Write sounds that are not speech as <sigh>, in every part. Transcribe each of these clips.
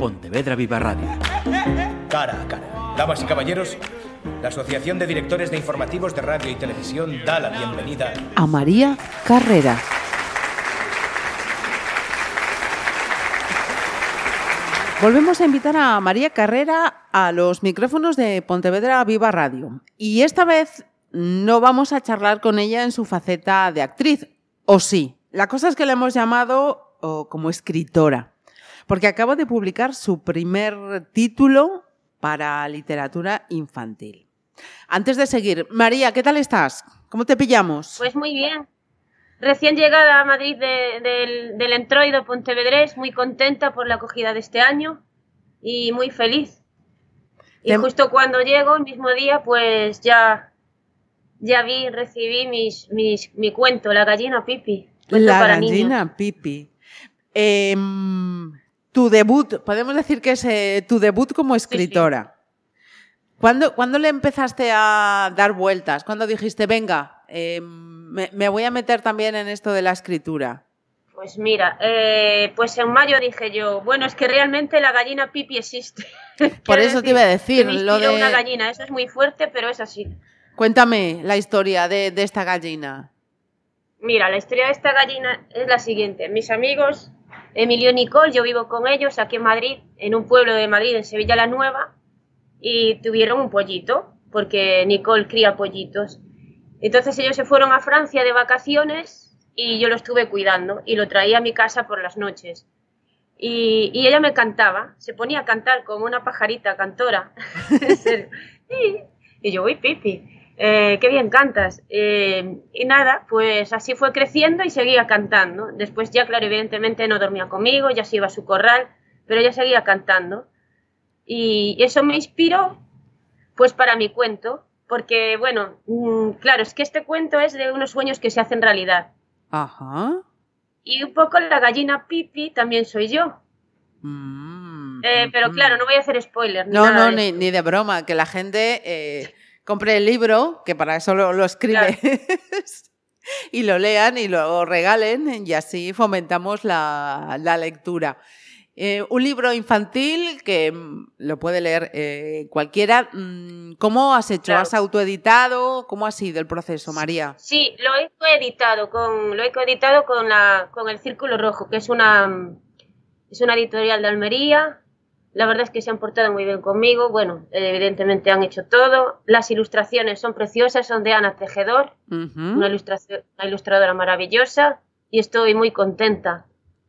Pontevedra Viva Radio. Cara a cara. Damas y caballeros, la Asociación de Directores de Informativos de Radio y Televisión da la bienvenida a María Carrera. Volvemos a invitar a María Carrera a los micrófonos de Pontevedra Viva Radio. Y esta vez no vamos a charlar con ella en su faceta de actriz, o sí. La cosa es que la hemos llamado como escritora, porque acaba de publicar su primer título para literatura infantil. Antes de seguir, María, ¿qué tal estás? ¿Cómo te pillamos? Pues muy bien. Recién llegada a Madrid del, del Entroido Pontevedrés, muy contenta por la acogida de este año y muy feliz. Y justo cuando llego, el mismo día, pues ya, ya vi, recibí mis, mis, mi cuento, La gallina Pipi. La gallina Pipi. Em, tu debut, podemos decir que es eh, tu debut como escritora. ¿Cuándo, le empezaste a dar vueltas? ¿Cuándo dijiste, venga, em, me, voy a meter también en esto de la escritura? Pues mira, eh, pues en mayo dije yo, bueno, es que realmente la gallina pipi existe. <laughs> Por eso te iba a decir, lo de una gallina, eso es muy fuerte, pero es así. Cuéntame la historia de, de esta gallina. Mira, la historia de esta gallina es la siguiente. Mis amigos Emilio y Nicole, yo vivo con ellos aquí en Madrid, en un pueblo de Madrid, en Sevilla la Nueva, y tuvieron un pollito, porque Nicole cría pollitos. Entonces ellos se fueron a Francia de vacaciones y yo lo estuve cuidando y lo traía a mi casa por las noches. Y, ella me cantaba, se ponía a cantar como una pajarita cantora. <laughs> <laughs> y yo, uy, Pipi, eh, qué bien cantas. Eh, y nada, pues así fue creciendo y seguía cantando. Después ya, claro, evidentemente no dormía conmigo, ya se iba a su corral, pero ya seguía cantando. Y eso me inspiró, pues para mi cuento, porque, bueno, mm, claro, es que este cuento es de unos sueños que se hacen realidad. Ajá. Y un poco la gallina Pipi también soy yo. Mm, eh, pero mm, claro, no voy a hacer spoiler. no, no, ni, ni, de broma, que la gente compre el libro, que para eso lo, escribe, <laughs> y lo lean y lo regalen, y así fomentamos la, lectura. Eh, un libro infantil que mm, lo puede leer eh, cualquiera. Mm, ¿Cómo has hecho? ¿Has autoeditado? ¿Cómo ha sido el proceso, María? Sí, lo he coeditado con, lo he coeditado con, la, con el Círculo Rojo, que es una, es una editorial de Almería la verdad es que se han portado muy bien conmigo. Bueno, evidentemente han hecho todo. Las ilustraciones son preciosas, son de Ana Tejedor, una, ilustradora maravillosa, y estoy muy contenta.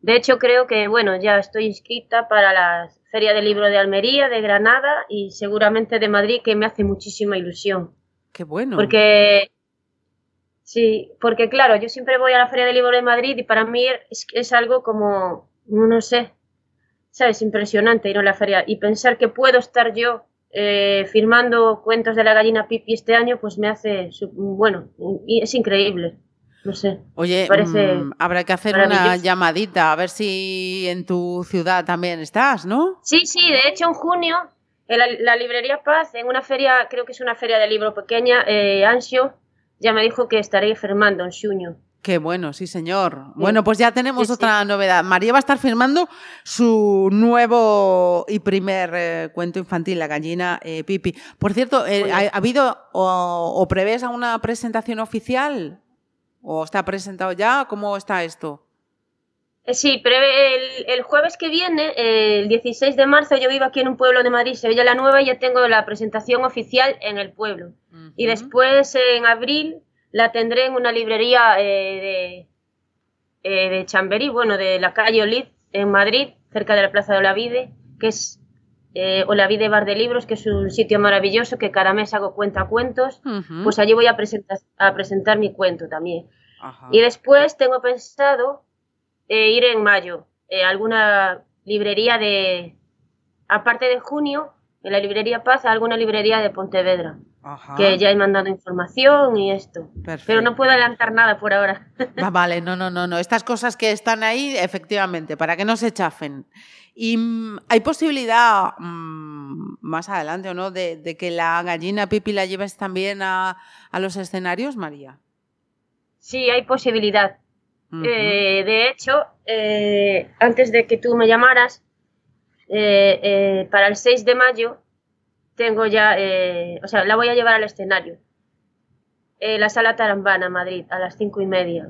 De hecho, creo que, bueno, ya estoy inscrita para la Feria del Libro de Almería, de Granada y seguramente de Madrid, que me hace muchísima ilusión. Qué bueno. Porque, sí, porque claro, yo siempre voy a la Feria del Libro de Madrid y para mí es, es algo como, no sé, ¿sabes? Impresionante ir a la feria y pensar que puedo estar yo eh, firmando cuentos de la gallina Pipi este año, pues me hace, bueno, es increíble. No sé. Oye, parece mm, habrá que hacer una llamadita a ver si en tu ciudad también estás, ¿no? Sí, sí, de hecho en junio en la, librería Paz, en una feria, creo que es una feria de libro pequeña, eh, Ansio, ya me dijo que estaré firmando en junio. Qué bueno, sí, señor. Bueno, pues ya tenemos otra novedad. María va a estar firmando su nuevo y primer eh, cuento infantil, La gallina eh, Pipi. Por cierto, eh, ¿ha, habido o, prevés a una presentación oficial? ¿O está presentado ya? ¿Cómo está esto? Sí, prevé el, jueves que viene, el 16 de marzo, yo vivo aquí en un pueblo de Madrid, Sevilla la Nueva, y ya tengo la presentación oficial en el pueblo. Y después, en abril, la tendré en una librería eh, de, eh, de Chamberí, bueno, de la calle Olid, en Madrid, cerca de la Plaza de Olavide, que es eh, Olavide Bar de Libros, que es un sitio maravilloso que cada mes hago cuenta cuentos, pues allí voy a presentar, a presentar mi cuento también. Y después tengo pensado eh, ir en mayo a alguna librería de, aparte de junio, en la librería Paz, a alguna librería de Pontevedra que ya he mandado información y esto. Pero no puedo adelantar nada por ahora. <laughs> vale, no, no, no, no. Estas cosas que están ahí, efectivamente, para que no se chafen. ¿Y mm, hay posibilidad mm, más adelante o no de, que la gallina Pipi la lleves también a, los escenarios, María? Sí, hay posibilidad. Eh, de hecho, eh, antes de que tú me llamaras, eh, eh, para el 6 de mayo tengo ya, eh, o sea, la voy a llevar al escenario. la sala Tarambana, Madrid, a las cinco y media.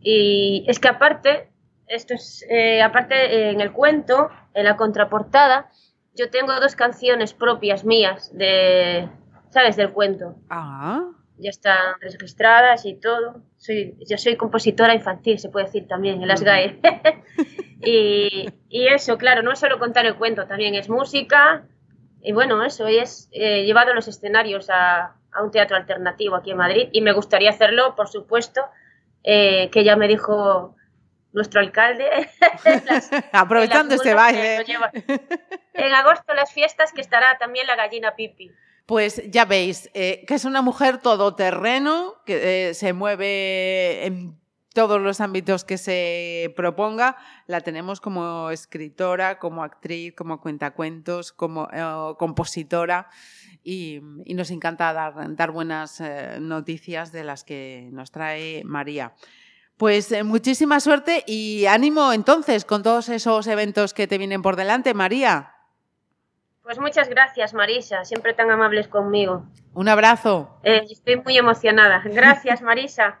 Y es que aparte, esto es, aparte en el cuento, en la contraportada, yo tengo dos canciones propias mías de, ¿sabes? Del cuento. Ah. Ya están registradas y todo. Soy, yo soy compositora infantil, se puede decir también, en las GAE. <laughs> y, y, eso, claro, no es solo contar el cuento, también es música. Y bueno, eso es eh, llevado los escenarios a, a, un teatro alternativo aquí en Madrid. Y me gustaría hacerlo, por supuesto, eh, que ya me dijo nuestro alcalde. <laughs> <laughs> Aprovechando este baile. En agosto las fiestas que estará también la gallina Pipi. Pues ya veis, eh, que es una mujer todoterreno, que eh, se mueve en todos los ámbitos que se proponga. La tenemos como escritora, como actriz, como cuentacuentos, como eh, compositora. Y, nos encanta dar, dar buenas noticias de las que nos trae María. Pues muchísima suerte y ánimo entonces con todos esos eventos que te vienen por delante, María. Pues muchas gracias, Marisa, siempre tan amables conmigo. Un abrazo. Eh, estoy muy emocionada. Gracias, <laughs> Marisa.